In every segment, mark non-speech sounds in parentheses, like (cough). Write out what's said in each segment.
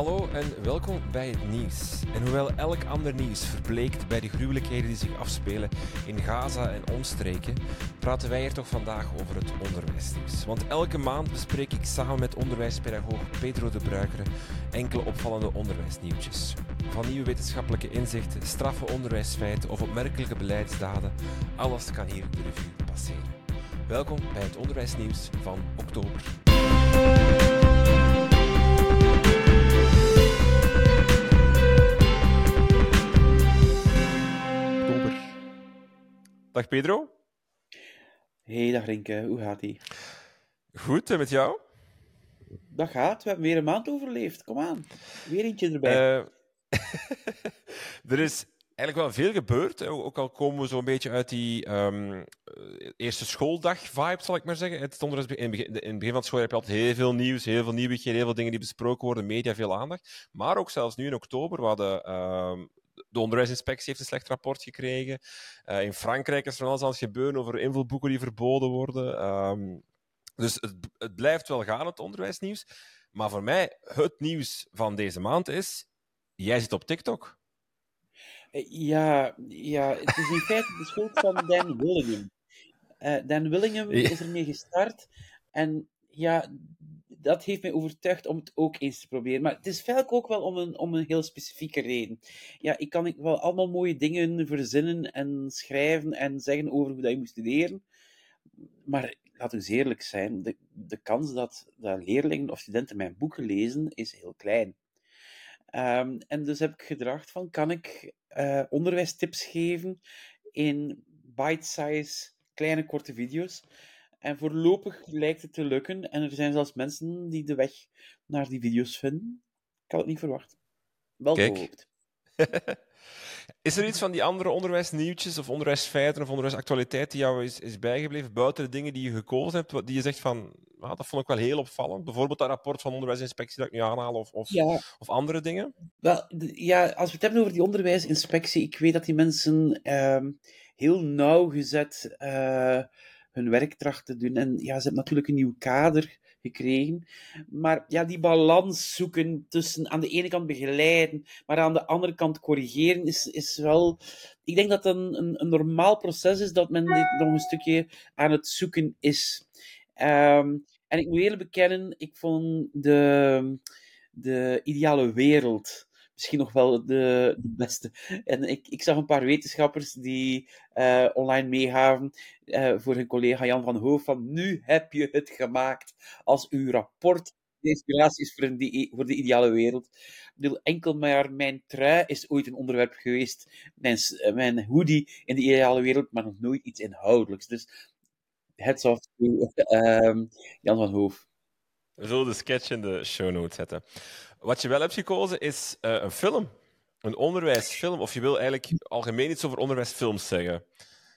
Hallo en welkom bij het nieuws. En hoewel elk ander nieuws verbleekt bij de gruwelijkheden die zich afspelen in Gaza en omstreken, praten wij hier toch vandaag over het onderwijsnieuws. Want elke maand bespreek ik samen met onderwijspedagoog Pedro de Bruikere enkele opvallende onderwijsnieuwtjes. Van nieuwe wetenschappelijke inzichten, straffe onderwijsfeiten of opmerkelijke beleidsdaden, alles kan hier de revue passeren. Welkom bij het onderwijsnieuws van. Oktober. Dag Pedro. Hey, dag Rinke, hoe gaat ie? Goed, en met jou? Dat gaat, we hebben weer een maand overleefd. Kom aan, weer eentje erbij. Eh, (laughs) er is eigenlijk wel veel gebeurd. Ook al komen we zo'n beetje uit die ehm, eh, eerste schooldag-vibe, zal ik maar zeggen. Het stond er in, het begin, van het schooljaar heb je altijd heel veel nieuws, heel veel nieuwigheden, heel veel dingen die besproken worden, media, veel aandacht. Maar ook zelfs nu in oktober, we hadden... ehm, de onderwijsinspectie heeft een slecht rapport gekregen. Eh, in Frankrijk is er van alles aan het gebeuren over invulboeken die verboden worden. Ehm, dus het, het blijft wel gaan, het onderwijsnieuws. Maar voor mij, het nieuws van deze maand is... Jij zit op TikTok. Eh, Ja, ja, het is in feite de schuld van Dan Willingham. Eh, Dan Willingham Ja. is ermee gestart en ja, dat heeft mij overtuigd om het ook eens te proberen. Maar het is vaak ook wel om een, om een heel specifieke reden. Ja, ik kan wel allemaal mooie dingen verzinnen en schrijven en zeggen over hoe dat je moet studeren. Maar we eens eerlijk zijn, de, de kans dat, dat leerlingen of studenten mijn boeken lezen, is heel klein. Ehm, en dus heb ik gedacht van, kan ik eh, onderwijstips geven in bite-size, kleine, korte video's? En voorlopig lijkt het te lukken. En er zijn zelfs mensen die de weg naar die video's vinden. Ik had het niet verwacht. Wel Kijk. gehoopt. (laughs) Is er iets van die andere onderwijsnieuwtjes of onderwijsfeiten of onderwijsactualiteit die jou is, is bijgebleven, buiten de dingen die je gekozen hebt, die je zegt van, ah, dat vond ik wel heel opvallend? Bijvoorbeeld dat rapport van onderwijsinspectie dat ik nu aanhaal, of, of, Ja, of andere dingen? Wel, ja, als we het hebben over die onderwijsinspectie, ik weet dat die mensen ehm, heel nauwgezet eh hun werk trachten te doen. En ja, ze hebben natuurlijk een nieuw kader gekregen. Maar ja, die balans zoeken tussen aan de ene kant begeleiden, maar aan de andere kant corrigeren, is, is wel... Ik denk dat dat een, een, een normaal proces is, dat men dit nog een stukje aan het zoeken is. Ehm, en ik moet eerlijk bekennen, ik vond de, de ideale wereld misschien nog wel de, beste. En ik, ik zag een paar wetenschappers die eh, online meegaven eh, voor hun collega Jan van Hoof van nu heb je het gemaakt als uw rapport de inspiratie is voor, de ideale wereld. Ik bedoel, enkel maar mijn trui is ooit een onderwerp geweest, mijn, eh, mijn hoodie in de ideale wereld, maar nog nooit iets inhoudelijks. Dus heads off (laughs) ehm, Jan van Hoof. We zullen de sketch in de show notes zetten. Wat je wel hebt gekozen is eh, een film. Een onderwijsfilm. Of je wil eigenlijk algemeen iets over onderwijsfilms zeggen.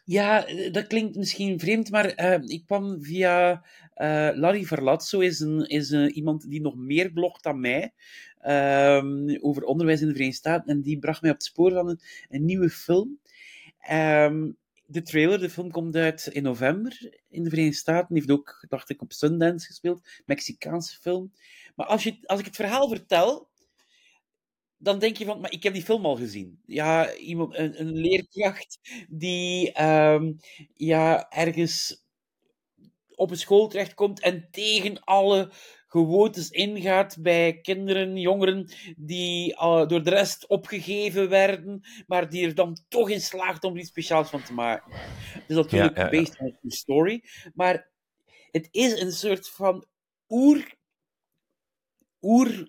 Ja, dat klinkt misschien vreemd, maar eh, ik kwam via eh, Larry Verlatso, is, een, is eh, iemand die nog meer blogt dan mij ehm, over onderwijs in de Verenigde Staten. En die bracht mij op het spoor van een, een nieuwe film. Ehm, de trailer, de film komt uit in november in de Verenigde Staten. Heeft ook, dacht ik, op Sundance gespeeld. Mexicaanse film. Maar als, je, als ik het verhaal vertel, dan denk je van, maar ik heb die film al gezien. Ja, iemand, een, een leerkracht die ehm, ja, ergens op een school terechtkomt en tegen alle gewoontes ingaat bij kinderen, jongeren die eh, door de rest opgegeven werden, maar die er dan toch in slaagt om er iets speciaals van te maken. Is natuurlijk Ja, ja, ja. based on story, maar het is een soort van oer, oer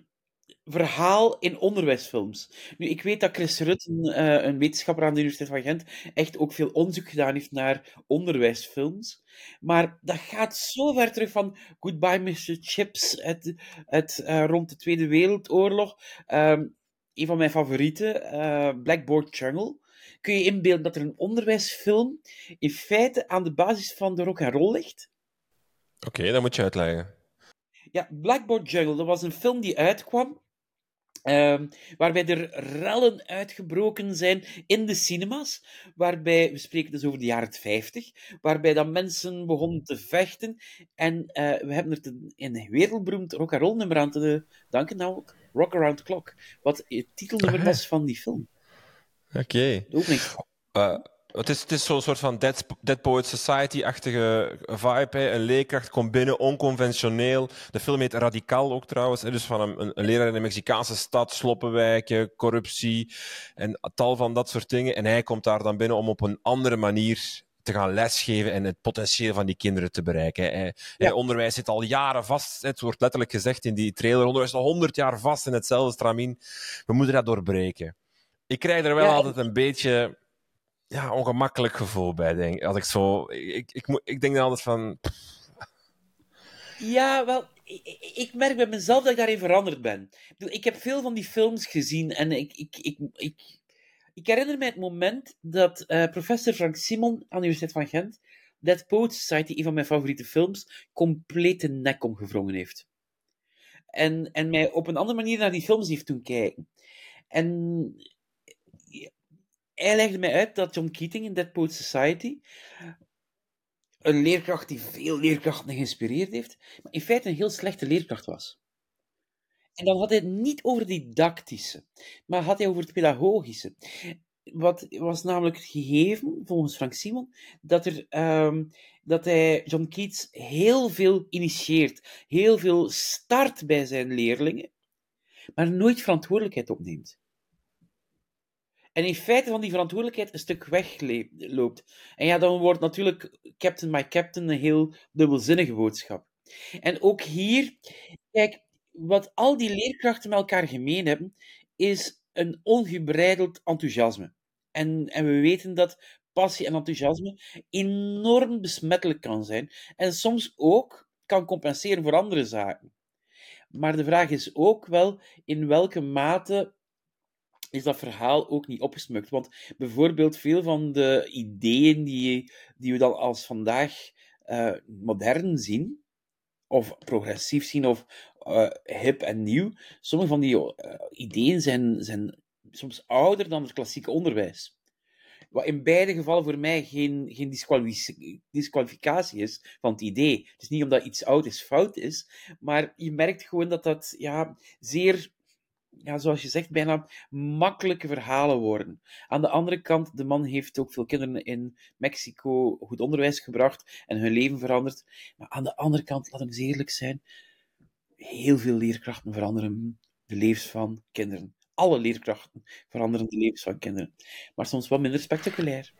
verhaal in onderwijsfilms. Nu, ik weet dat Chris Rutten, eh, een wetenschapper aan de Universiteit van Gent, echt ook veel onderzoek gedaan heeft naar onderwijsfilms. Maar dat gaat zo ver terug van Goodbye Mr. Chips, het, het, eh, rond de Tweede Wereldoorlog. Ehm, een van mijn favorieten, eh, Blackboard Jungle. Kun je inbeelden dat er een onderwijsfilm in feite aan de basis van de rock and roll ligt? Oké, dat moet je uitleggen. Ja, Blackboard Jungle, dat was een film die uitkwam Ehm, waarbij er rellen uitgebroken zijn in de cinemas. Waarbij, we spreken dus over de jaren 50, waarbij dan mensen begonnen te vechten. En eh, we hebben er een wereldberoemd rock and roll nummer aan te danken, namelijk Rock Around the Clock. Wat het titelnummer (laughs) was van die film. Oké. De opening. Eh, het is, het is zo'n soort van Dead, Dead Poet Society-achtige vibe. Hè. Een leerkracht komt binnen, onconventioneel. De film heet Radicaal ook trouwens. Hè. Dus van een, een, een leraar in een Mexicaanse stad, sloppenwijken, corruptie en tal van dat soort dingen. En hij komt daar dan binnen om op een andere manier te gaan lesgeven en het potentieel van die kinderen te bereiken. Hij- onderwijs zit al jaren vast. Het wordt letterlijk gezegd in die trailer. Onderwijs al honderd jaar vast in hetzelfde stramien. We moeten dat doorbreken. Ik krijg er wel Ja, altijd een beetje ja, ongemakkelijk gevoel bij, denk Als ik zo... Ik, ik, ik denk dan altijd van... Ja, wel, ik, ik- ik merk bij mezelf dat ik daarin veranderd ben. Ik, bedoel, ik heb veel van die films gezien en ik, ik, ik, ik, ik herinner me het moment dat eh, professor Frank Simon aan de Universiteit van Gent Dead Poet Society, een van mijn favoriete films, compleet de nek omgevrongen heeft. En, en mij op een andere manier naar die films heeft doen kijken. En hij legde mij uit dat John Keating in Dead Poet Society een leerkracht die veel leerkrachten geïnspireerd heeft, maar in feite een heel slechte leerkracht was. En dan had hij het niet over didactische, maar had hij over het pedagogische. Wat was namelijk gegeven, volgens Frank Simon, dat, er, ehm, dat hij John Keats heel veel initieert, heel veel start bij zijn leerlingen, maar nooit verantwoordelijkheid opneemt. En in feite van die verantwoordelijkheid een stuk wegloopt. En ja, dan wordt natuurlijk Captain My Captain een heel dubbelzinnige boodschap. En ook hier, kijk, wat al die leerkrachten met elkaar gemeen hebben, is een ongebreideld enthousiasme. En, en we weten dat passie en enthousiasme enorm besmettelijk kan zijn. En soms ook kan compenseren voor andere zaken. Maar de vraag is ook wel in welke mate is dat verhaal ook niet opgesmukt. Want bijvoorbeeld veel van de ideeën die, die we dan als vandaag eh, modern zien, of progressief zien, of eh, hip en nieuw, sommige van die eh, ideeën zijn, zijn soms ouder dan het klassieke onderwijs. Wat in beide gevallen voor mij geen, geen disqualific- disqualificatie is van het idee. Het is niet omdat iets oud is fout is, maar je merkt gewoon dat dat ja, zeer ja, zoals je zegt, bijna makkelijke verhalen worden. Aan de andere kant, de man heeft ook veel kinderen in Mexico goed onderwijs gebracht en hun leven veranderd. Maar aan de andere kant, laten we eens eerlijk zijn, heel veel leerkrachten veranderen de levens van kinderen. Alle leerkrachten veranderen de levens van kinderen. Maar soms wat minder spectaculair.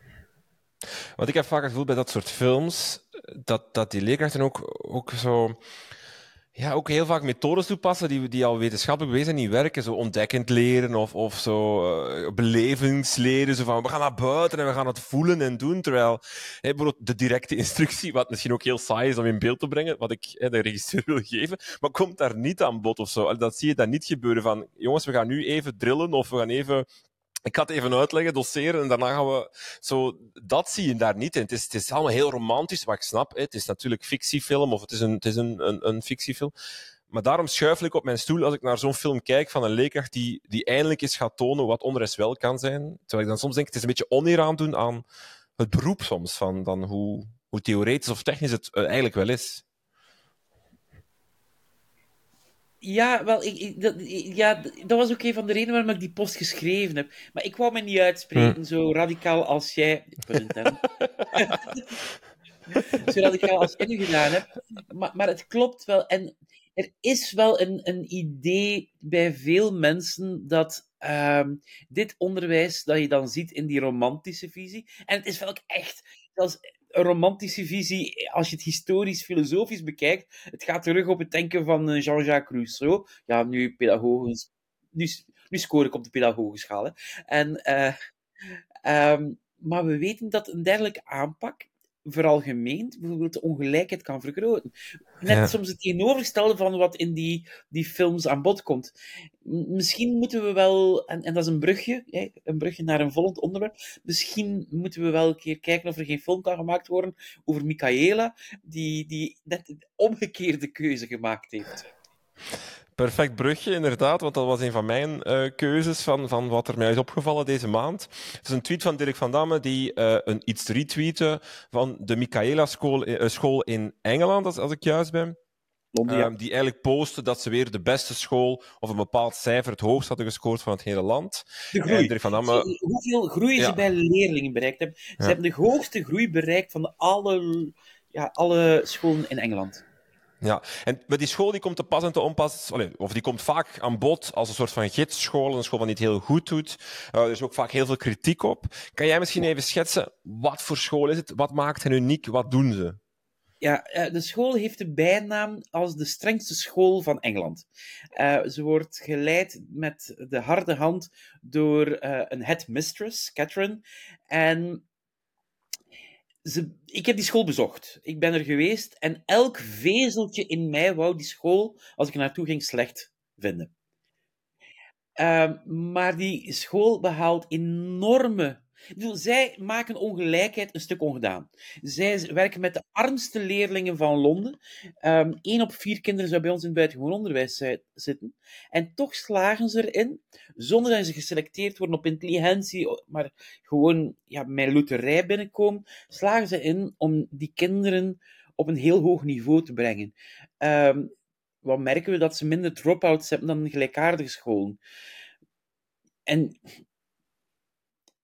Want ik heb vaak het gevoel bij dat soort films dat, dat die leerkrachten ook, ook zo. Ja, ook heel vaak methodes toepassen die, die al wetenschappelijk bewezen niet werken. Zo ontdekkend leren of, of zo uh, belevingsleren. Zo van, we gaan naar buiten en we gaan het voelen en doen. Terwijl hè, bijvoorbeeld de directe instructie, wat misschien ook heel saai is om in beeld te brengen, wat ik hè, de regisseur wil geven, maar komt daar niet aan bod of zo. Dat zie je dan niet gebeuren van, jongens, we gaan nu even drillen of we gaan even ik ga het even uitleggen, doseren en daarna gaan we... Zo, dat zie je daar niet in. Het is, het is allemaal heel romantisch, wat ik snap. Hè. Het is natuurlijk fictiefilm, of het is, een, het is een, een, fictiefilm. Maar daarom schuifel ik op mijn stoel als ik naar zo'n film kijk van een leerkracht die, die eindelijk eens gaat tonen wat onderwijs wel kan zijn. Terwijl ik dan soms denk, het is een beetje oneer doen aan het beroep soms, van dan hoe, hoe theoretisch of technisch het eigenlijk wel is. Ja, wel, ik, ik, dat, ja, dat was ook een van de redenen waarom ik die post geschreven heb. Maar ik wou me niet uitspreken, hm. zo radicaal als jij... (laughs) zo radicaal als jij nu gedaan hebt. Maar, maar het klopt wel. En er is wel een, een idee bij veel mensen dat um, dit onderwijs dat je dan ziet in die romantische visie... En het is wel ook echt... Zelfs een romantische visie, als je het historisch-filosofisch bekijkt, het gaat terug op het denken van Jean-Jacques Rousseau. Ja, nu pedagogisch... Nu, nu scoor ik op de pedagogische schaal. En, uh, um, maar we weten dat een dergelijke aanpak veralgemeend bijvoorbeeld de ongelijkheid kan vergroten. Net ja. soms het tegenovergestelde van wat in die, die films aan bod komt. Misschien moeten we wel, en, en dat is een brugje, hè, een brugje naar een volgend onderwerp, misschien moeten we wel een keer kijken of er geen film kan gemaakt worden over Michaela, die, die net een omgekeerde keuze gemaakt heeft. Perfect brugje, inderdaad, want dat was een van mijn uh, keuzes van, van wat er mij is opgevallen deze maand. Het is een tweet van Dirk van Damme die uh, een iets retweette van de Michaela school, uh, school in Engeland, als, als ik juist ben. Londen, ja. Um, die eigenlijk posten dat ze weer de beste school of een bepaald cijfer het hoogst hadden gescoord van het hele land. De groei. Dirk van Damme... Hoeveel groei Ja. ze bij leerlingen bereikt hebben. Ze Ja. hebben de hoogste groei bereikt van alle, ja, alle scholen in Engeland. Ja, en maar die school die komt te pas en te onpas, of die komt vaak aan bod als een soort van gidsschool, een school die het heel goed doet. Uh, er is ook vaak heel veel kritiek op. Kan jij misschien even schetsen, wat voor school is het? Wat maakt hen uniek? Wat doen ze? Ja, eh, de school heeft de bijnaam als de strengste school van Engeland. Eh, ze wordt geleid met de harde hand door een headmistress, Catherine. En ik heb die school bezocht. Ik ben er geweest en elk vezeltje in mij wou die school, als ik naartoe ging, slecht vinden. Ehm, maar die school behaalt enorme. Zij maken ongelijkheid een stuk ongedaan. Zij werken met de armste leerlingen van Londen. Eén op vier kinderen zou bij ons in het buitengewoon onderwijs zi- zitten. En toch slagen ze erin, zonder dat ze geselecteerd worden op intelligentie, maar gewoon ja, met loterij binnenkomen, slagen ze in om die kinderen op een heel hoog niveau te brengen. Ehm, wat merken we? Dat ze minder drop-outs hebben dan gelijkaardige scholen. En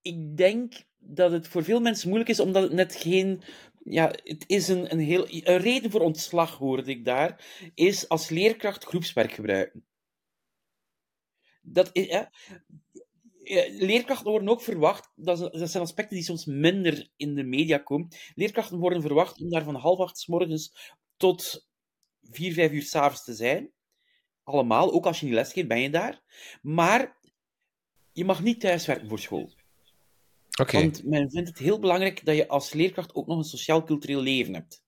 ik denk dat het voor veel mensen moeilijk is, omdat het net geen. Ja, het is een, een heel. Een reden voor ontslag, hoorde ik daar, is als leerkracht groepswerk gebruiken. Dat is, leerkrachten worden ook verwacht, dat, zijn aspecten die soms minder in de media komen. Leerkrachten worden verwacht om daar van half acht morgens tot vier, vijf uur s'avonds te zijn. Allemaal, ook als je niet lesgeeft, ben je daar. Maar je mag niet thuiswerken voor school. Want men vindt het heel belangrijk dat je als leerkracht ook nog een sociaal-cultureel leven hebt.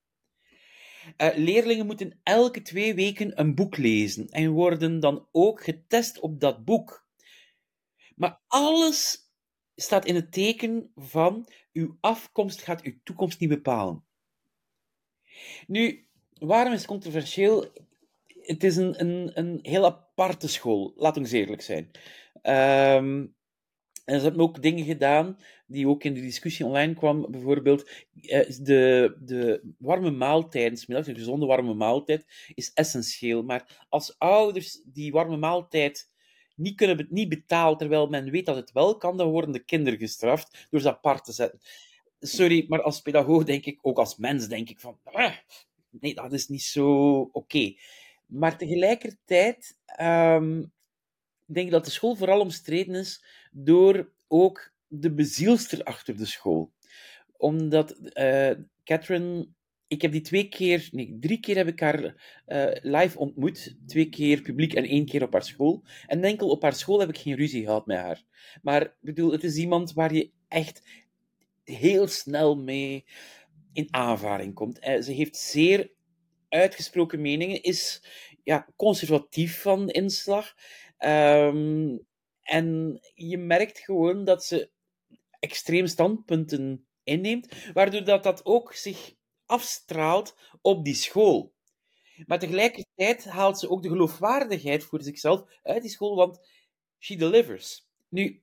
Eh, leerlingen moeten elke twee weken een boek lezen en worden dan ook getest op dat boek. Maar alles staat in het teken van uw afkomst gaat uw toekomst niet bepalen. Nu, waarom is het controversieel? Het is een, een, een heel aparte school, laten we eerlijk zijn. Ehm, en ze hebben ook dingen gedaan die ook in de discussie online kwam. Bijvoorbeeld, eh, de, de warme maaltijd, een gezonde warme maaltijd, is essentieel. Maar als ouders die warme maaltijd niet kunnen niet betalen, terwijl men weet dat het wel kan, dan worden de kinderen gestraft door ze apart te zetten. Sorry, maar als pedagoog denk ik, ook als mens denk ik van, "Ah, nee, dat is niet zo oké. Maar tegelijkertijd ehm, denk ik dat de school vooral omstreden is door ook de bezielster achter de school. Omdat eh, Catherine, ik heb die twee keer, nee, drie keer heb ik haar eh, live ontmoet. Twee keer publiek en één keer op haar school. En enkel op haar school heb ik geen ruzie gehad met haar. Maar bedoel, het is iemand waar je echt heel snel mee in aanvaring komt. Eh, ze heeft zeer uitgesproken meningen, is ja, conservatief van inslag. Ehm, en je merkt gewoon dat ze extreem standpunten inneemt, waardoor dat, dat ook zich afstraalt op die school. Maar tegelijkertijd haalt ze ook de geloofwaardigheid voor zichzelf uit die school, want she delivers. Nu,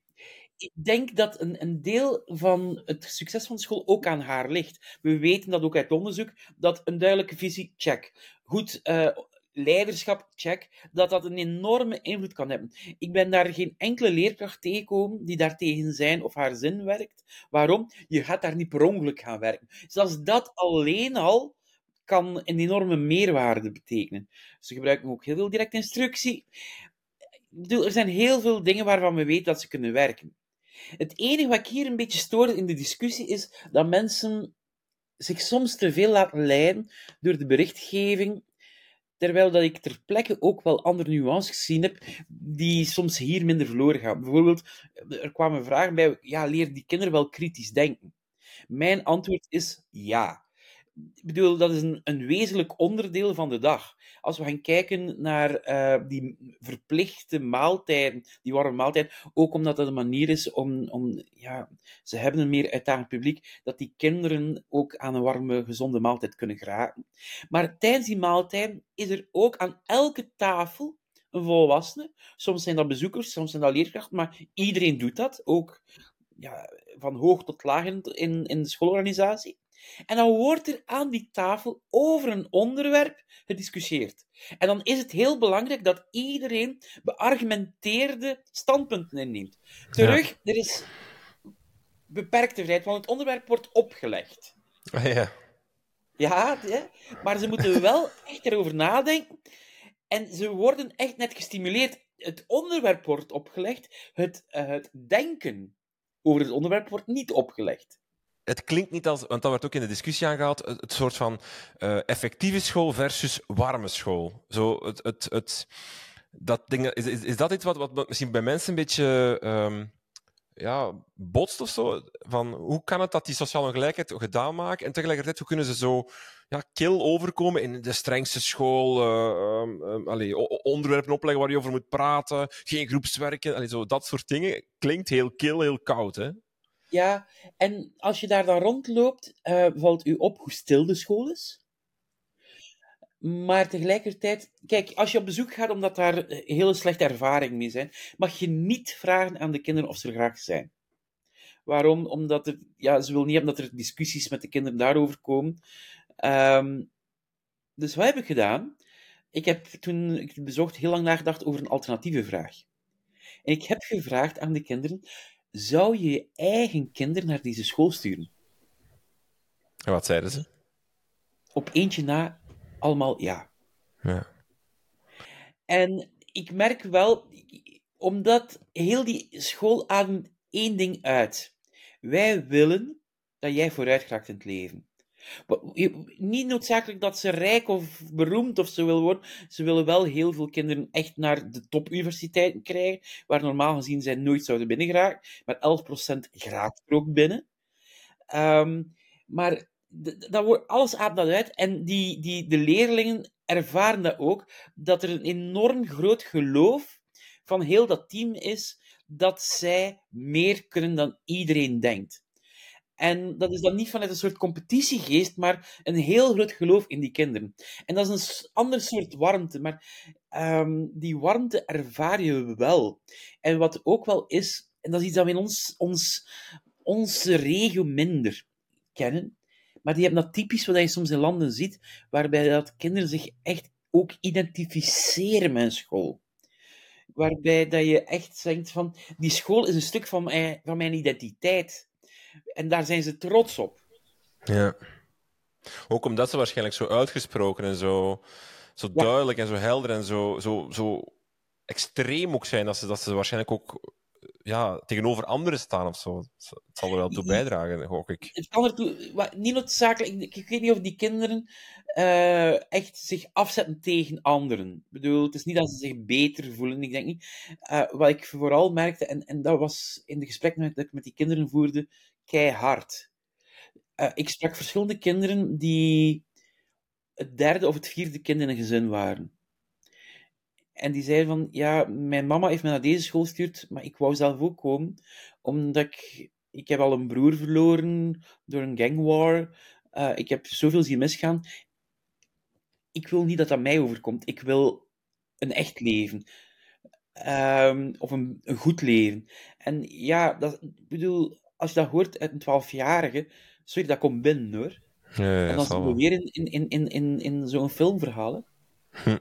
ik denk dat een, een deel van het succes van de school ook aan haar ligt. We weten dat ook uit onderzoek, dat een duidelijke visie, check. Goed eh, leiderschap, check. Dat dat een enorme invloed kan hebben. Ik ben daar geen enkele leerkracht tegengekomen die daartegen zijn of haar zin werkt. Waarom? Je gaat daar niet per ongeluk gaan werken. Zelfs dat alleen al kan een enorme meerwaarde betekenen. Ze gebruiken ook heel veel directe instructie. Ik bedoel, er zijn heel veel dingen waarvan we weten dat ze kunnen werken. Het enige wat ik hier een beetje stoorde in de discussie is dat mensen zich soms te veel laten leiden door de berichtgeving, terwijl dat ik ter plekke ook wel andere nuances gezien heb die soms hier minder verloren gaan. Bijvoorbeeld, er kwamen vragen bij, ja, leer die kinderen wel kritisch denken? Mijn antwoord is ja. Ik bedoel, dat is een, een wezenlijk onderdeel van de dag. Als we gaan kijken naar eh, die verplichte maaltijden, die warme maaltijd, ook omdat dat een manier is om, om ja, ze hebben een meer uitdagend publiek, dat die kinderen ook aan een warme, gezonde maaltijd kunnen geraken. Maar tijdens die maaltijd is er ook aan elke tafel een volwassene. Soms zijn dat bezoekers, soms zijn dat leerkrachten, maar iedereen doet dat. Ook ja, van hoog tot laag in, in, in de schoolorganisatie. En dan wordt er aan die tafel over een onderwerp gediscussieerd. En dan is het heel belangrijk dat iedereen beargumenteerde standpunten inneemt. Terug, er is beperkte vrijheid, want het onderwerp wordt opgelegd. Ja. Ja, maar ze moeten (laughs) wel echt erover nadenken. En ze worden echt net gestimuleerd. Het onderwerp wordt opgelegd, het, uh, het denken over het onderwerp wordt niet opgelegd. Het klinkt niet als, want dat werd ook in de discussie aangehaald, het, soort van uh, effectieve school versus warme school. Zo, het, het, het, dat ding, is, is, is dat iets wat, wat misschien bij mensen een beetje um, ja, botst of zo? Van, hoe kan het dat die sociale ongelijkheid gedaan maken en tegelijkertijd hoe kunnen ze zo ja, kil overkomen in de strengste school, uh, onderwerpen opleggen waar je over moet praten, geen groepswerken, allee, zo, dat soort dingen. Klinkt heel kil, heel koud, hè? Ja, en als je daar dan rondloopt, uh, valt u op hoe stil de school is. Maar tegelijkertijd, kijk, als je op bezoek gaat omdat daar hele slechte ervaringen mee zijn, mag je niet vragen aan de kinderen of ze er graag zijn. Waarom? Omdat ja, ze wil niet hebben dat er discussies met de kinderen daarover komen. Um, dus wat heb ik gedaan? Ik heb toen ik bezocht heel lang nagedacht over een alternatieve vraag. En ik heb gevraagd aan de kinderen: zou je je eigen kinderen naar deze school sturen? En wat zeiden ze? Op eentje na, allemaal ja. Ja. En ik merk wel, omdat heel die school ademt één ding uit. Wij willen dat jij vooruit gaat in het leven. Niet noodzakelijk dat ze rijk of beroemd of zo wil worden. Ze willen wel heel veel kinderen echt naar de topuniversiteiten krijgen, waar normaal gezien zij nooit zouden binnengeraken. Maar 11% geraakt er ook binnen. Um, maar dat wordt, alles aapt dat uit. En die, die, de leerlingen ervaren dat ook, dat er een enorm groot geloof van heel dat team is dat zij meer kunnen dan iedereen denkt. En dat is dan niet vanuit een soort competitiegeest, maar een heel groot geloof in die kinderen. En dat is een ander soort warmte, maar um, die warmte ervaar je wel. En wat ook wel is, en dat is iets dat we in ons, ons, onze regio minder kennen, maar die hebben dat typisch wat je soms in landen ziet, waarbij dat kinderen zich echt ook identificeren met een school. Waarbij dat je echt denkt van, die school is een stuk van van mijn identiteit. En daar zijn ze trots op. Ja. Ook omdat ze waarschijnlijk zo uitgesproken en zo, zo duidelijk en zo helder en zo, zo, zo extreem ook zijn, dat ze, dat ze waarschijnlijk ook ja, tegenover anderen staan of zo. Het zal er wel toe bijdragen, hoop ik. Het kan ertoe, niet noodzakelijk, ik weet niet of die kinderen uh, echt zich afzetten tegen anderen. Ik bedoel, het is niet dat ze zich beter voelen, ik denk niet. Uh, wat ik vooral merkte, en, en dat was in de gesprekken dat ik met die kinderen voerde, keihard. Uh, ik sprak verschillende kinderen die het derde of het vierde kind in een gezin waren. En die zeiden van, ja, mijn mama heeft me naar deze school gestuurd, maar ik wou zelf ook komen, omdat ik, ik heb al een broer verloren door een gangwar. Uh, ik heb zoveel zien misgaan. Ik wil niet dat dat mij overkomt. Ik wil een echt leven. Um, of een, een, goed leven. En ja, dat, ik bedoel, als je dat hoort uit een twaalfjarige, sorry, dat komt binnen hoor. Ja, en dan zien we weer in, in, in, in, in zo'n filmverhaal. Hm.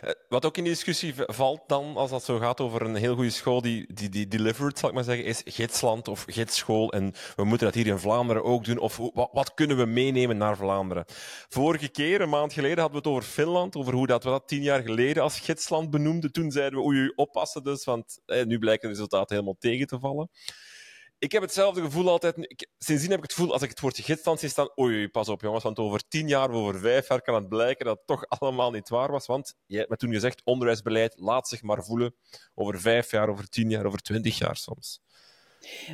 Eh, wat ook in die discussie valt dan, als dat zo gaat over een heel goede school die, die, die delivered, zal ik maar zeggen, is gidsland of gidsschool. En we moeten dat hier in Vlaanderen ook doen. Of wat, wat, kunnen we meenemen naar Vlaanderen? Vorige keer, een maand geleden, hadden we het over Finland. Over hoe dat we dat tien jaar geleden als gidsland benoemden. Toen zeiden we, oei, oppassen dus, want eh, nu blijken de resultaten helemaal tegen te vallen ik heb hetzelfde gevoel altijd. Sindsdien heb ik het gevoel, als ik het woordje gidsstand zie staan, oei, pas op jongens, want over tien jaar, over vijf jaar kan het blijken dat het toch allemaal niet waar was. Want je hebt me toen gezegd, onderwijsbeleid, laat zich maar voelen over vijf jaar, over tien jaar, over twintig jaar soms.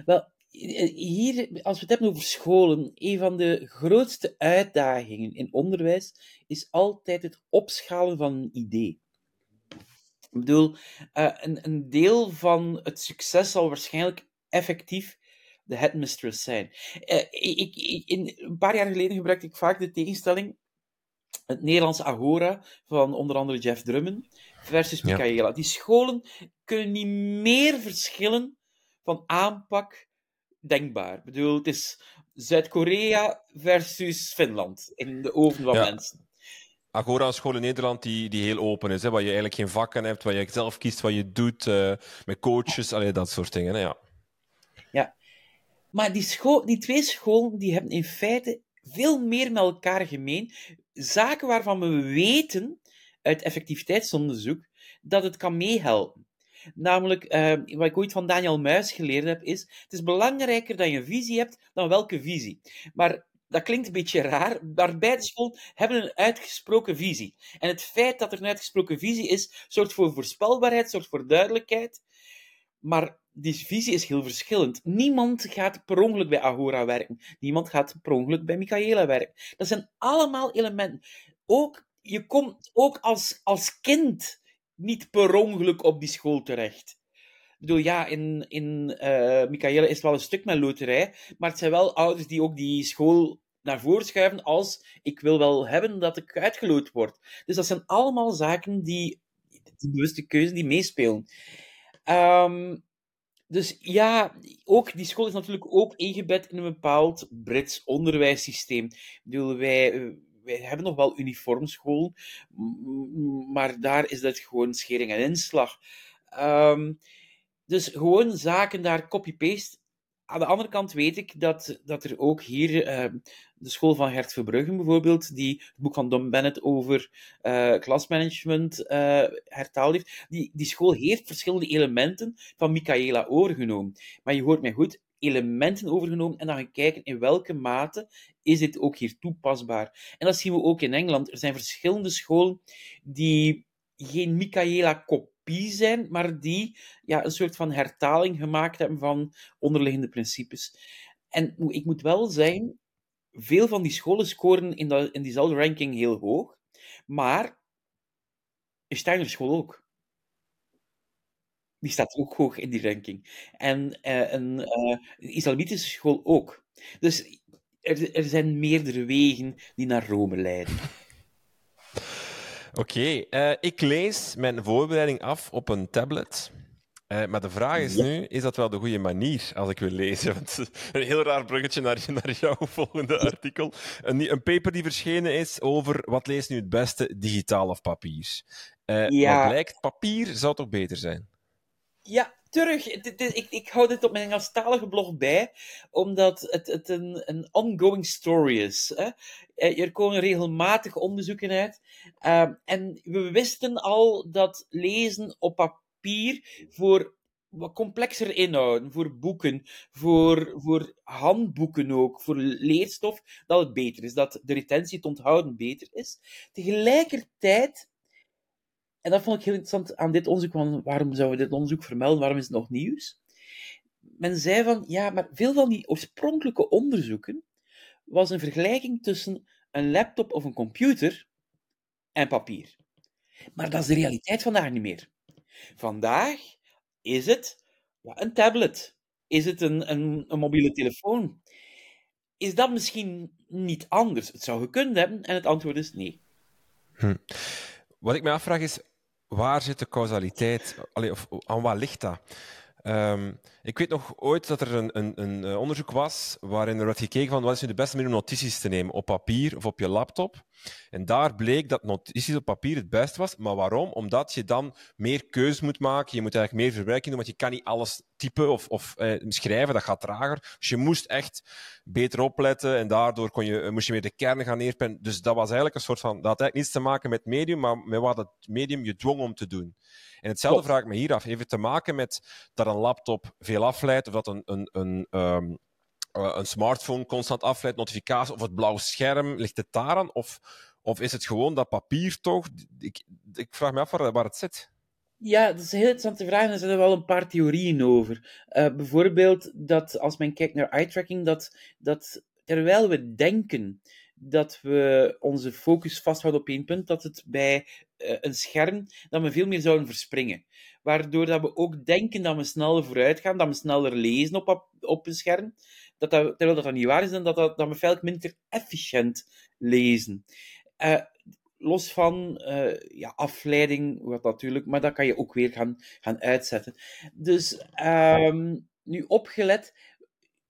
Wel, hier, als we het hebben over scholen, een van de grootste uitdagingen in onderwijs is altijd het opschalen van een idee. Ik bedoel, een, een deel van het succes zal waarschijnlijk effectief de headmistress zijn. Uh, ik, ik, in, een paar jaar geleden gebruikte ik vaak de tegenstelling het Nederlandse Agora van onder andere Jeff Drummen versus Michaela. Die scholen kunnen niet meer verschillen van aanpak denkbaar. Ik bedoel, het is Zuid-Korea versus Finland in de oven van mensen. Agora, een school in Nederland die, die heel open is, hè, waar je eigenlijk geen vakken hebt, waar je zelf kiest wat je doet, uh, met coaches, allee, dat soort dingen. Hè, ja, maar die, school, die twee scholen die hebben in feite veel meer met elkaar gemeen. Zaken waarvan we weten uit effectiviteitsonderzoek dat het kan meehelpen. Namelijk, uh, wat ik ooit van Daniel Muis geleerd heb, is: het is belangrijker dat je een visie hebt dan welke visie. Maar dat klinkt een beetje raar, maar beide scholen hebben een uitgesproken visie. En het feit dat er een uitgesproken visie is, zorgt voor voorspelbaarheid, zorgt voor duidelijkheid. Maar die visie is heel verschillend. Niemand gaat per ongeluk bij Agora werken. Niemand gaat per ongeluk bij Michaela werken. Dat zijn allemaal elementen. Ook, je komt ook als, als kind niet per ongeluk op die school terecht. Ik bedoel, ja, in, in uh, Michaela is het wel een stuk met loterij, maar het zijn wel ouders die ook die school naar voren schuiven als ik wil wel hebben dat ik uitgeloot word. Dus dat zijn allemaal zaken die, die bewuste keuze die meespelen. Um, dus ja, ook, die school is natuurlijk ook ingebed in een bepaald Brits onderwijssysteem. Ik bedoel, wij, wij hebben nog wel uniformschool, maar daar is dat gewoon schering en inslag. Um, dus gewoon zaken daar copy-paste. Aan de andere kant weet ik dat, dat er ook hier uh, de school van Gert Verbruggen bijvoorbeeld, die het boek van Don Bennett over uh, klasmanagement uh, hertaald heeft, die, die school heeft verschillende elementen van Michaela overgenomen. Maar je hoort mij goed, elementen overgenomen en dan gaan kijken in welke mate is dit ook hier toepasbaar. En dat zien we ook in Engeland. Er zijn verschillende scholen die geen Michaela-kopie zijn, maar die ja, een soort van hertaling gemaakt hebben van onderliggende principes. En ik moet wel zeggen, veel van die scholen scoren in, in diezelfde ranking heel hoog, maar Steiner school ook. Die staat ook hoog in die ranking. En uh, een, uh, islamitische school ook. Dus er, er zijn meerdere wegen die naar Rome leiden. Oké, okay, eh, ik lees mijn voorbereiding af op een tablet. Uh, maar de vraag is nu, is dat wel de goede manier als ik wil lezen? (laughs) Want een heel raar bruggetje naar, (laughs) naar jouw volgende artikel. Een, een paper die verschenen is over wat leest nu het beste, digitaal of papier. Uh, ja. Wat blijkt, papier zou toch beter zijn? Ja, terug. Ik, ik hou dit op mijn Engelstalige blog bij, omdat het, het een, een ongoing story is. Hè? Eh, er komen regelmatig onderzoeken uit. Uh, en we wisten al dat lezen op papier voor wat complexer inhouden, voor boeken, voor, voor handboeken ook, voor leerstof, dat het beter is. Dat de retentie, het onthouden beter is. Tegelijkertijd en dat vond ik heel interessant aan dit onderzoek, want waarom zouden we dit onderzoek vermelden? Waarom is het nog nieuws? Men zei van, ja, maar veel van die oorspronkelijke onderzoeken was een vergelijking tussen een laptop of een computer en papier. Maar dat is de realiteit vandaag niet meer. Vandaag is het een tablet. Is het een, een, een mobiele telefoon? Is dat misschien niet anders? Het zou gekund hebben en het antwoord is nee. Hm. Wat ik me afvraag is, waar zit de causaliteit? Of aan wat ligt dat? Um, ik weet nog ooit dat er een, een, een, eh, onderzoek was waarin er werd gekeken van wat is nu de beste manier om notities te nemen, op papier of op je laptop. En daar bleek dat notities op papier het beste was. Maar waarom? Omdat je dan meer keuzes moet maken, je moet eigenlijk meer verwerking doen, want je kan niet alles typen of, of eh, schrijven, dat gaat trager. Dus je moest echt beter opletten en daardoor kon je, moest je meer de kern gaan neerpennen. Dus dat was eigenlijk een soort van, dat had eigenlijk niets te maken met medium, maar met wat het medium je dwong om te doen. En hetzelfde vraag ik me hier af. Heeft het te maken met dat een laptop veel afleidt of dat een, een, een, um, een smartphone constant afleidt, notificaties of het blauwe scherm? Ligt het daaraan? Of, of is het gewoon dat papier toch? Ik, ik vraag me af waar, waar het zit. Ja, dat is een heel interessante vraag en er zijn er wel een paar theorieën over. Uh, bijvoorbeeld dat als men kijkt naar eye tracking, dat, dat terwijl we denken dat we onze focus vasthouden op één punt, dat het bij een scherm, dat we veel meer zouden verspringen. Waardoor dat we ook denken dat we sneller vooruit gaan, dat we sneller lezen op, op een scherm, dat dat, terwijl dat, niet waar is, en dat, dat, dat we veel minder efficiënt lezen. Uh, los van uh, ja, afleiding, wat natuurlijk, maar dat kan je ook weer gaan, gaan uitzetten. Dus um, nu opgelet,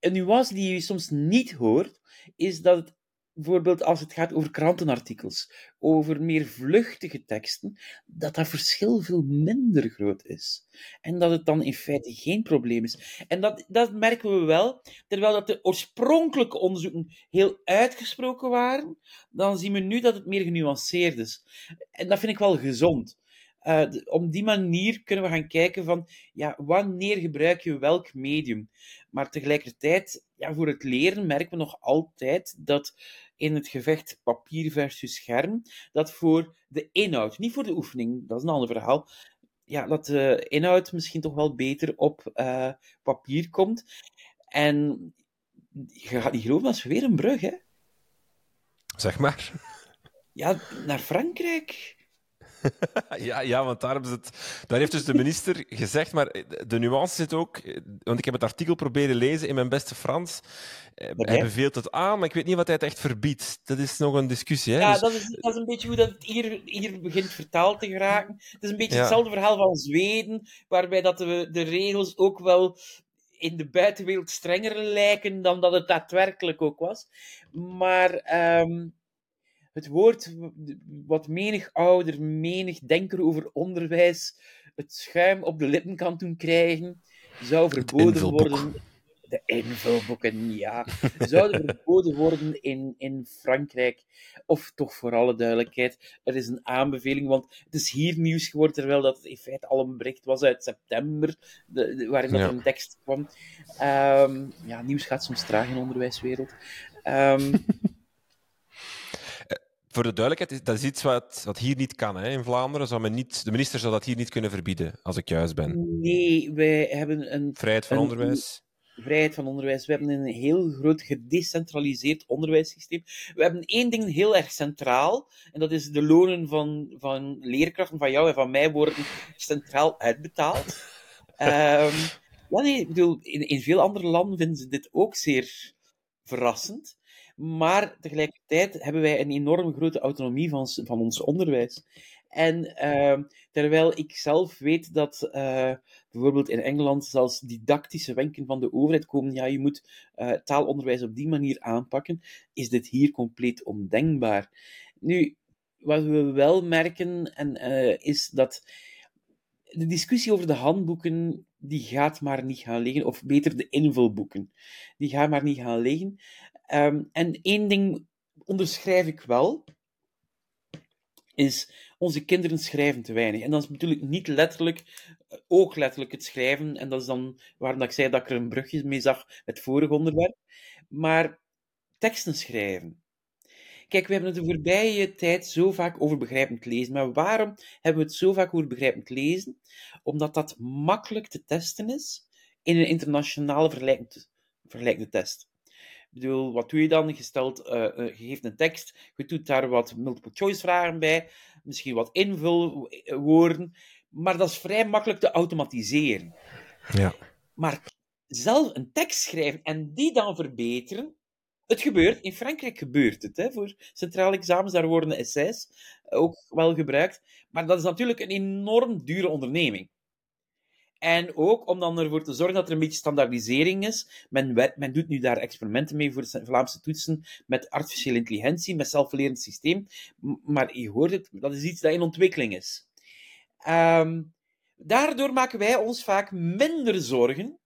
een nuance die je soms niet hoort, is dat het bijvoorbeeld als het gaat over krantenartikels, over meer vluchtige teksten, dat dat verschil veel minder groot is. En dat het dan in feite geen probleem is. En dat, dat merken we wel, terwijl dat de oorspronkelijke onderzoeken heel uitgesproken waren, dan zien we nu dat het meer genuanceerd is. En dat vind ik wel gezond. Uh, op die manier kunnen we gaan kijken van, ja, wanneer gebruik je welk medium? Maar tegelijkertijd, ja, voor het leren merken we nog altijd dat in het gevecht papier versus scherm, dat voor de inhoud, niet voor de oefening, dat is een ander verhaal, ja, dat de inhoud misschien toch wel beter op uh, papier komt. En je gaat niet geloven, dat is weer een brug, hè? Zeg maar. Ja, naar Frankrijk. (laughs) ja, ja, want daar, hebben ze het, daar heeft dus de minister gezegd, maar de nuance zit ook, want ik heb het artikel proberen lezen in mijn beste Frans. Eh, hij beveelt het aan, maar ik weet niet wat hij het echt verbiedt. Dat is nog een discussie. Hè? Ja, dus... dat, is, dat is een beetje hoe dat het hier, hier begint vertaald te geraken. Het is een beetje hetzelfde verhaal van Zweden, waarbij dat de, de regels ook wel in de buitenwereld strenger lijken dan dat het daadwerkelijk ook was. Maar um, het woord wat menig ouder, menig denker over onderwijs het schuim op de lippen kan doen krijgen, zou verboden worden. De invulboeken, ja. Zouden (laughs) verboden worden in, in Frankrijk. Of toch voor alle duidelijkheid, er is een aanbeveling, want het is hier nieuws geworden, terwijl dat in feite al een bericht was uit september, de, waarin dat een tekst kwam. Um, ja, nieuws gaat soms traag in de onderwijswereld. Um, (laughs) voor de duidelijkheid, dat is iets wat, wat hier niet kan. Hè? In Vlaanderen zou men niet, de minister zou dat hier niet kunnen verbieden, als ik juist ben. Nee, wij hebben een... Vrijheid van onderwijs. vrijheid van onderwijs. We hebben een heel groot gedecentraliseerd onderwijssysteem. We hebben één ding heel erg centraal, en dat is de lonen van, van leerkrachten, van jou en van mij, worden centraal uitbetaald. um, (laughs) ja, nee, ik bedoel, in, in veel andere landen vinden ze dit ook zeer verrassend. Maar tegelijkertijd hebben wij een enorm grote autonomie van, van ons onderwijs. En uh, terwijl ik zelf weet dat uh, bijvoorbeeld in Engeland zelfs didactische wenken van de overheid komen, ja, je moet uh, taalonderwijs op die manier aanpakken, is dit hier compleet ondenkbaar. Nu, wat we wel merken, en, uh, is dat de discussie over de handboeken, die gaat maar niet gaan liggen, of beter de invulboeken, die gaan maar niet gaan liggen. Um, en één ding onderschrijf ik wel, is onze kinderen schrijven te weinig. En dat is natuurlijk niet letterlijk, eh, ook letterlijk het schrijven, en dat is dan waarom dat ik zei dat ik er een brugje mee zag met het vorige onderwerp, maar teksten schrijven. Kijk, we hebben het de voorbije tijd zo vaak over begrijpend lezen. Maar waarom hebben we het zo vaak over begrijpend lezen? Omdat dat makkelijk te testen is in een internationale vergelijkende test. Bedoel, wat doe je dan? Je, stelt, uh, je geeft een tekst, je doet daar wat multiple choice vragen bij, misschien wat invulwoorden, maar dat is vrij makkelijk te automatiseren. Ja. Maar zelf een tekst schrijven en die dan verbeteren, het gebeurt. In Frankrijk gebeurt het. Hè, voor centrale examens, daar worden essays ook wel gebruikt. Maar dat is natuurlijk een enorm dure onderneming. En ook om dan ervoor te zorgen dat er een beetje standaardisering is. Men, men doet nu daar experimenten mee voor Vlaamse toetsen met artificiële intelligentie, met zelflerend systeem. Maar je hoort het, dat is iets dat in ontwikkeling is. Um, daardoor maken wij ons vaak minder zorgen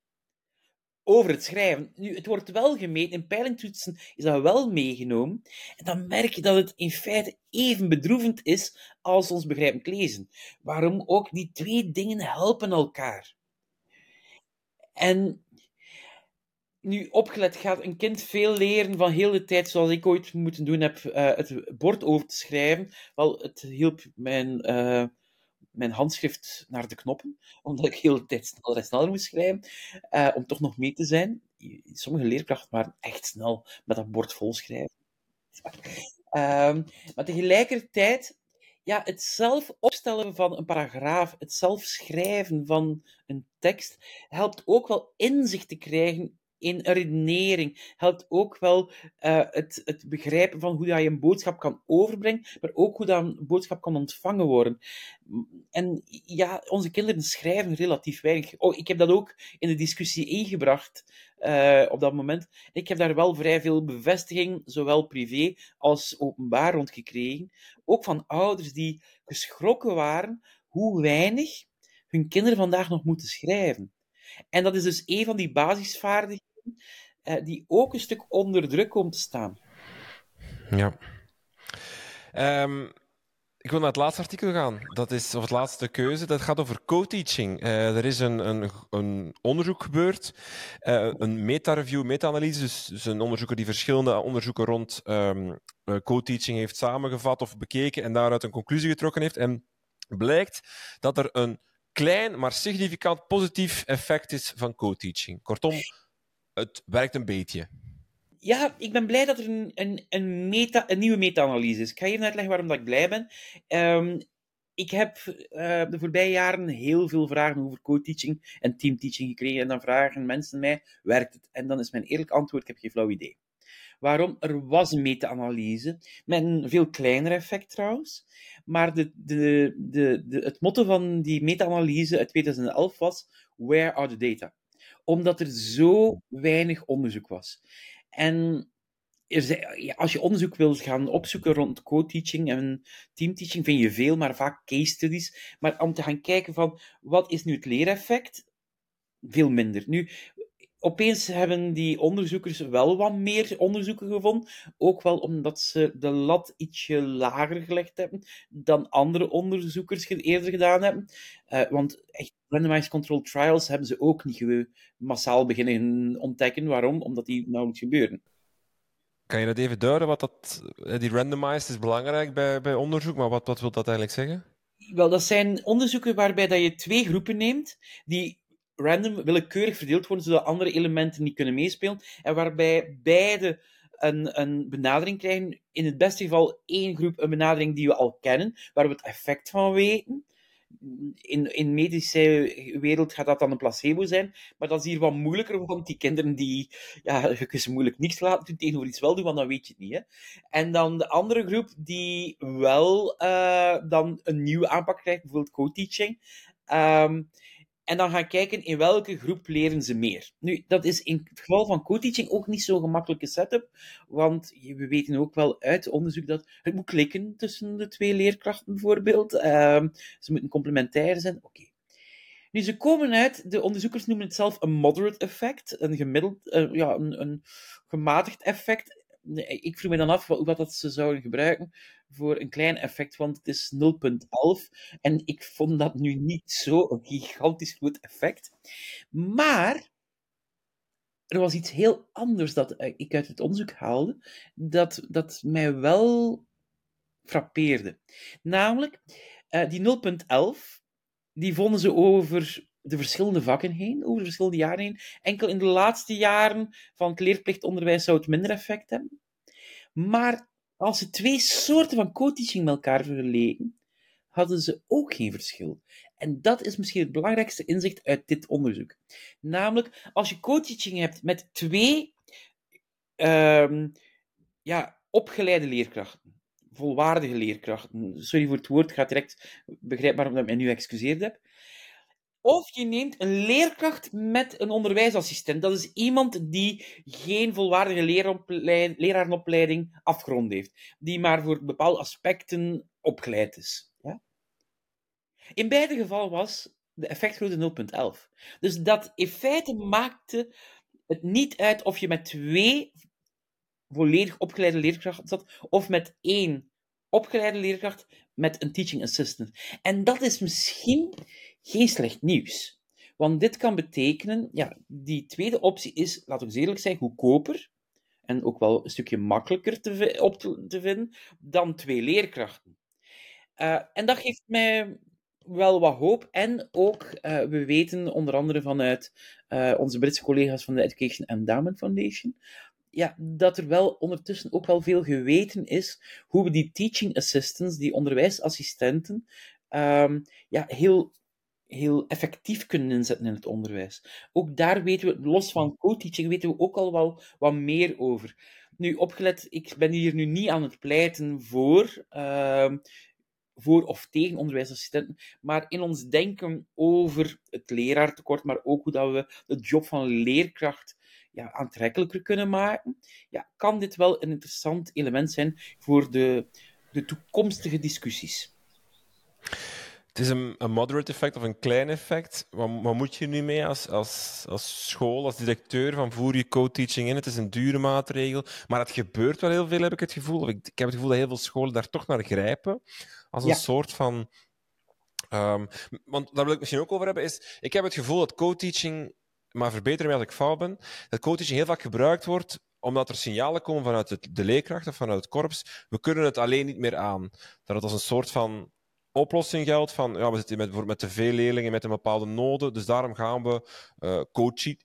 over het schrijven. Nu, het wordt wel gemeten, in peilingtoetsen is dat wel meegenomen. En dan merk je dat het in feite even bedroevend is als ons begrijpend lezen. Waarom ook die twee dingen helpen elkaar. En nu opgelet gaat een kind veel leren van heel de tijd, zoals ik ooit moeten doen heb, uh, het bord over te schrijven. Wel, het hielp mijn uh, mijn handschrift naar de knoppen, (laughs) omdat ik heel de tijd sneller en sneller moest schrijven, uh, om toch nog mee te zijn. Sommige leerkrachten waren echt snel met dat bord vol schrijven. Um, maar tegelijkertijd, ja, het zelf opstellen van een paragraaf, het zelf schrijven van een tekst, helpt ook wel inzicht te krijgen in redenering, helpt ook wel uh, het, het begrijpen van hoe je een boodschap kan overbrengen, maar ook hoe dat een boodschap kan ontvangen worden. En ja, onze kinderen schrijven relatief weinig. Oh, ik heb dat ook in de discussie ingebracht uh, op dat moment. Ik heb daar wel vrij veel bevestiging, zowel privé als openbaar rond gekregen. Ook van ouders die geschrokken waren hoe weinig hun kinderen vandaag nog moeten schrijven. En dat is dus een van die basisvaardigheden uh, die ook een stuk onder druk komt te staan. Ja. Um, ik wil naar het laatste artikel gaan. Dat is, of het laatste keuze. Dat gaat over co-teaching. Uh, er is een, een, een onderzoek gebeurd. Uh, een meta-review, meta-analyse. Dus, dus, een onderzoeker die verschillende onderzoeken rond uh, co-teaching heeft samengevat of bekeken en daaruit een conclusie getrokken heeft. En blijkt dat er een klein, maar significant positief effect is van co-teaching. Kortom, het werkt een beetje. Ja, ik ben blij dat er een, een, een, meta, een nieuwe meta-analyse is. Ik ga even uitleggen waarom dat ik blij ben. Um, ik heb uh, de voorbije jaren heel veel vragen over co-teaching en teamteaching gekregen. En dan vragen mensen mij, werkt het? En dan is mijn eerlijk antwoord, ik heb geen flauw idee. Waarom? Er was een meta-analyse, met een veel kleiner effect trouwens. Maar de, de, de, het motto van die meta-analyse uit 2011 was: Where are the data? Omdat er zo weinig onderzoek was. En er als je onderzoek wilt gaan opzoeken rond co-teaching en teamteaching, vind je veel, maar vaak case studies. Maar om te gaan kijken van wat is nu het leereffect, veel minder. Nu, opeens hebben die onderzoekers wel wat meer onderzoeken gevonden. Ook wel omdat ze de lat ietsje lager gelegd hebben dan andere onderzoekers eerder gedaan hebben. Uh, want echt randomized controlled trials hebben ze ook niet massaal beginnen ontdekken. Waarom? Omdat die nauwelijks gebeuren. Kan je dat even duiden? Wat dat, eh, die randomized is belangrijk bij, bij onderzoek, maar wat, wat wil dat eigenlijk zeggen? Wel, dat zijn onderzoeken waarbij dat je twee groepen neemt die random, willekeurig verdeeld worden, zodat andere elementen niet kunnen meespelen. En waarbij beide een, een benadering krijgen. In het beste geval één groep een benadering die we al kennen, waar we het effect van weten. In, in de medische wereld gaat dat dan een placebo zijn, maar dat is hier wat moeilijker, want die kinderen die, ja, je ze moeilijk niks laten doen tegenover iets wel doen, want dan weet je het niet. Hè? En dan de andere groep die wel uh, dan een nieuwe aanpak krijgt, bijvoorbeeld co-teaching. Um, en dan gaan kijken in welke groep leren ze meer. Nu, dat is in het geval van co-teaching ook niet zo'n gemakkelijke setup, want we weten ook wel uit onderzoek dat het moet klikken tussen de twee leerkrachten bijvoorbeeld. Uh, ze moeten complementair zijn. Oké. Nu, ze komen uit, de onderzoekers noemen het zelf een moderate effect, een gemiddeld, uh, ja, een, een gematigd effect ik vroeg me dan af wat, dat ze zouden gebruiken voor een klein effect, want het is 0,11 en ik vond dat nu niet zo'n gigantisch goed effect. Maar er was iets heel anders dat ik uit het onderzoek haalde, dat, dat mij wel frappeerde. Namelijk, uh, die 0,11, die vonden ze over de verschillende vakken heen, over de verschillende jaren heen. Enkel in de laatste jaren van het leerplichtonderwijs zou het minder effect hebben. Maar als ze twee soorten van co-teaching met elkaar vergeleken, hadden ze ook geen verschil. En dat is misschien het belangrijkste inzicht uit dit onderzoek. Namelijk, als je co-teaching hebt met twee um, ja, opgeleide leerkrachten, volwaardige leerkrachten, sorry voor het woord, ga direct begrijpen waarom ik mij nu excuseerd heb, of je neemt een leerkracht met een onderwijsassistent. Dat is iemand die geen volwaardige lerarenopleiding afgerond heeft. Die maar voor bepaalde aspecten opgeleid is. Ja? In beide gevallen was de effectgrootte 0,11. Dus dat in feite maakte het niet uit of je met twee volledig opgeleide leerkrachten zat, of met één opgeleide leerkracht met een teaching assistant. En dat is misschien geen slecht nieuws. Want dit kan betekenen, ja, die tweede optie is, laten we eerlijk zijn, goedkoper en ook wel een stukje makkelijker te, op te, vinden dan twee leerkrachten. Uh, en dat geeft mij wel wat hoop. En ook, uh, we weten onder andere vanuit uh, onze Britse collega's van de Education Endowment Foundation, ja, dat er wel ondertussen ook wel veel geweten is hoe we die teaching assistants, die onderwijsassistenten, um, ja, heel heel effectief kunnen inzetten in het onderwijs. Ook daar weten we, los van co-teaching, weten we ook al wel wat meer over. Nu, opgelet, ik ben hier nu niet aan het pleiten voor, uh, voor of tegen onderwijsassistenten, maar in ons denken over het leraartekort, maar ook hoe dat we de job van leerkracht ja, aantrekkelijker kunnen maken, ja, kan dit wel een interessant element zijn voor de, de toekomstige discussies. Het is een, een moderate effect of een klein effect. Wat, wat moet je nu mee als, als, als school, als directeur? Van voer je co-teaching in? Het is een dure maatregel. Maar het gebeurt wel heel veel, heb ik het gevoel. Ik, ik heb het gevoel dat heel veel scholen daar toch naar grijpen. Als een soort van. Um, want daar wil ik misschien ook over hebben. Is, ik heb het gevoel dat co-teaching, maar verbeter me als ik fout ben, dat co-teaching heel vaak gebruikt wordt omdat er signalen komen vanuit de leerkracht of vanuit het korps. We kunnen het alleen niet meer aan. Dat het als een soort van oplossing geldt van ja, we zitten met, met te veel leerlingen met een bepaalde noden, dus daarom gaan we uh,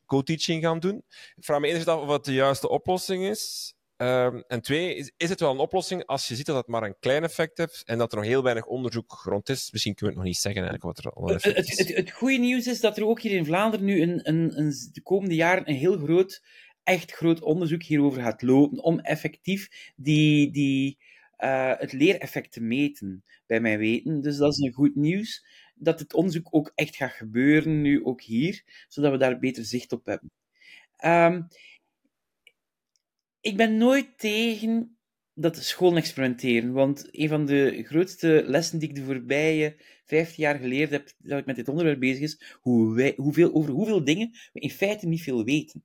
co-teaching gaan doen. Ik vraag me eerst af of de juiste oplossing is. Um, en twee, is, is het wel een oplossing als je ziet dat het maar een klein effect heeft en dat er nog heel weinig onderzoek rond is? Misschien kunnen we het nog niet zeggen eigenlijk wat er al effect is. Het, het, het, goede nieuws is dat er ook hier in Vlaanderen nu een, een, een, de komende jaren een heel groot, echt groot onderzoek hierover gaat lopen om effectief die, die, uh, het leereffect te meten, bij mijn weten. Dus dat is een goed nieuws, dat het onderzoek ook echt gaat gebeuren, nu ook hier, zodat we daar beter zicht op hebben. Um, ik ben nooit tegen dat scholen experimenteren, want een van de grootste lessen die ik de voorbije 15 jaar geleerd heb, dat ik met dit onderwerp bezig is, hoe wij, hoeveel, over hoeveel dingen we in feite niet veel weten.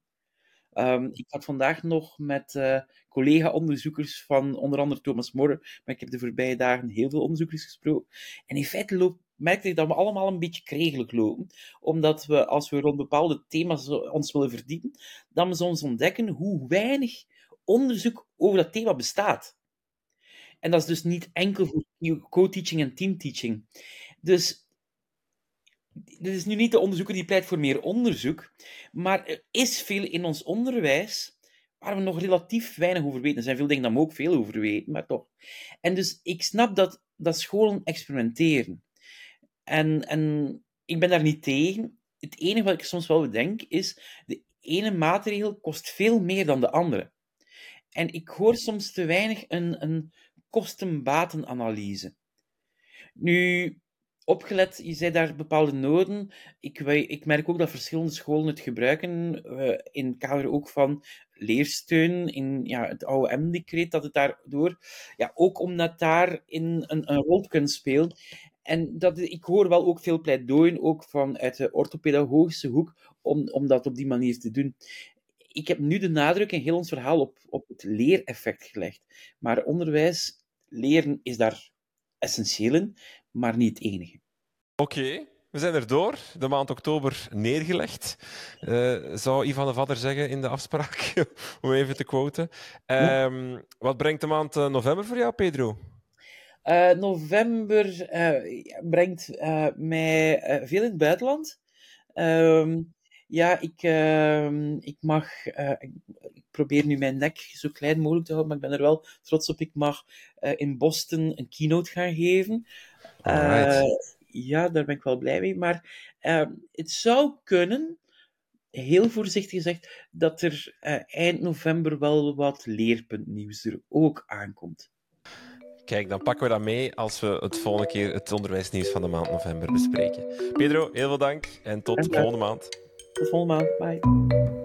Um, ik had vandaag nog met uh, collega-onderzoekers van onder andere Thomas More, maar ik heb de voorbije dagen heel veel onderzoekers gesproken. En in feite loop, merkte ik dat we allemaal een beetje kregelijk lopen, omdat we, als we rond bepaalde thema's ons willen verdiepen, dan we soms ontdekken hoe weinig onderzoek over dat thema bestaat. En dat is dus niet enkel voor co-teaching en teamteaching. Dus dit is nu niet de onderzoeker die pleit voor meer onderzoek, maar er is veel in ons onderwijs waar we nog relatief weinig over weten. Er zijn veel dingen dat we ook veel over weten, maar toch. En dus ik snap dat, dat scholen experimenteren. En, en ik ben daar niet tegen. Het enige wat ik soms wel bedenk is, de ene maatregel kost veel meer dan de andere. En ik hoor soms te weinig een, een kosten-batenanalyse. Nu, opgelet, je zei daar bepaalde noden. Ik, ik merk ook dat verschillende scholen het gebruiken, uh, in het kader ook van leersteun, in ja, het OM-decreet, dat het daardoor, ja, ook omdat daar in een, een rol kan spelen. En dat, ik hoor wel ook veel pleidooien, ook vanuit de orthopedagogische hoek, om, om dat op die manier te doen. Ik heb nu de nadruk in heel ons verhaal op, op het leereffect gelegd. Maar onderwijs, leren is daar essentieel in, maar niet het enige. Oké, we zijn er door. De maand oktober neergelegd, uh, zou Ivan de Vadder zeggen in de afspraak, (laughs) om even te quoten. Um, wat brengt de maand uh, november voor jou, Pedro? Uh, november brengt mij veel in het buitenland. Um, ja, ik, ehm, ik mag. Ik, ik, probeer nu mijn nek zo klein mogelijk te houden, maar ik ben er wel trots op. Ik mag in Boston een keynote gaan geven. Alright ja, daar ben ik wel blij mee. Maar uh, het zou kunnen, heel voorzichtig gezegd, dat er eind november wel wat leerpuntnieuws er ook aankomt. Kijk, dan pakken we dat mee als we het volgende keer het onderwijsnieuws van de maand november bespreken. Pedro, heel veel dank en tot volgende maand. Tot volgende maand. Bye.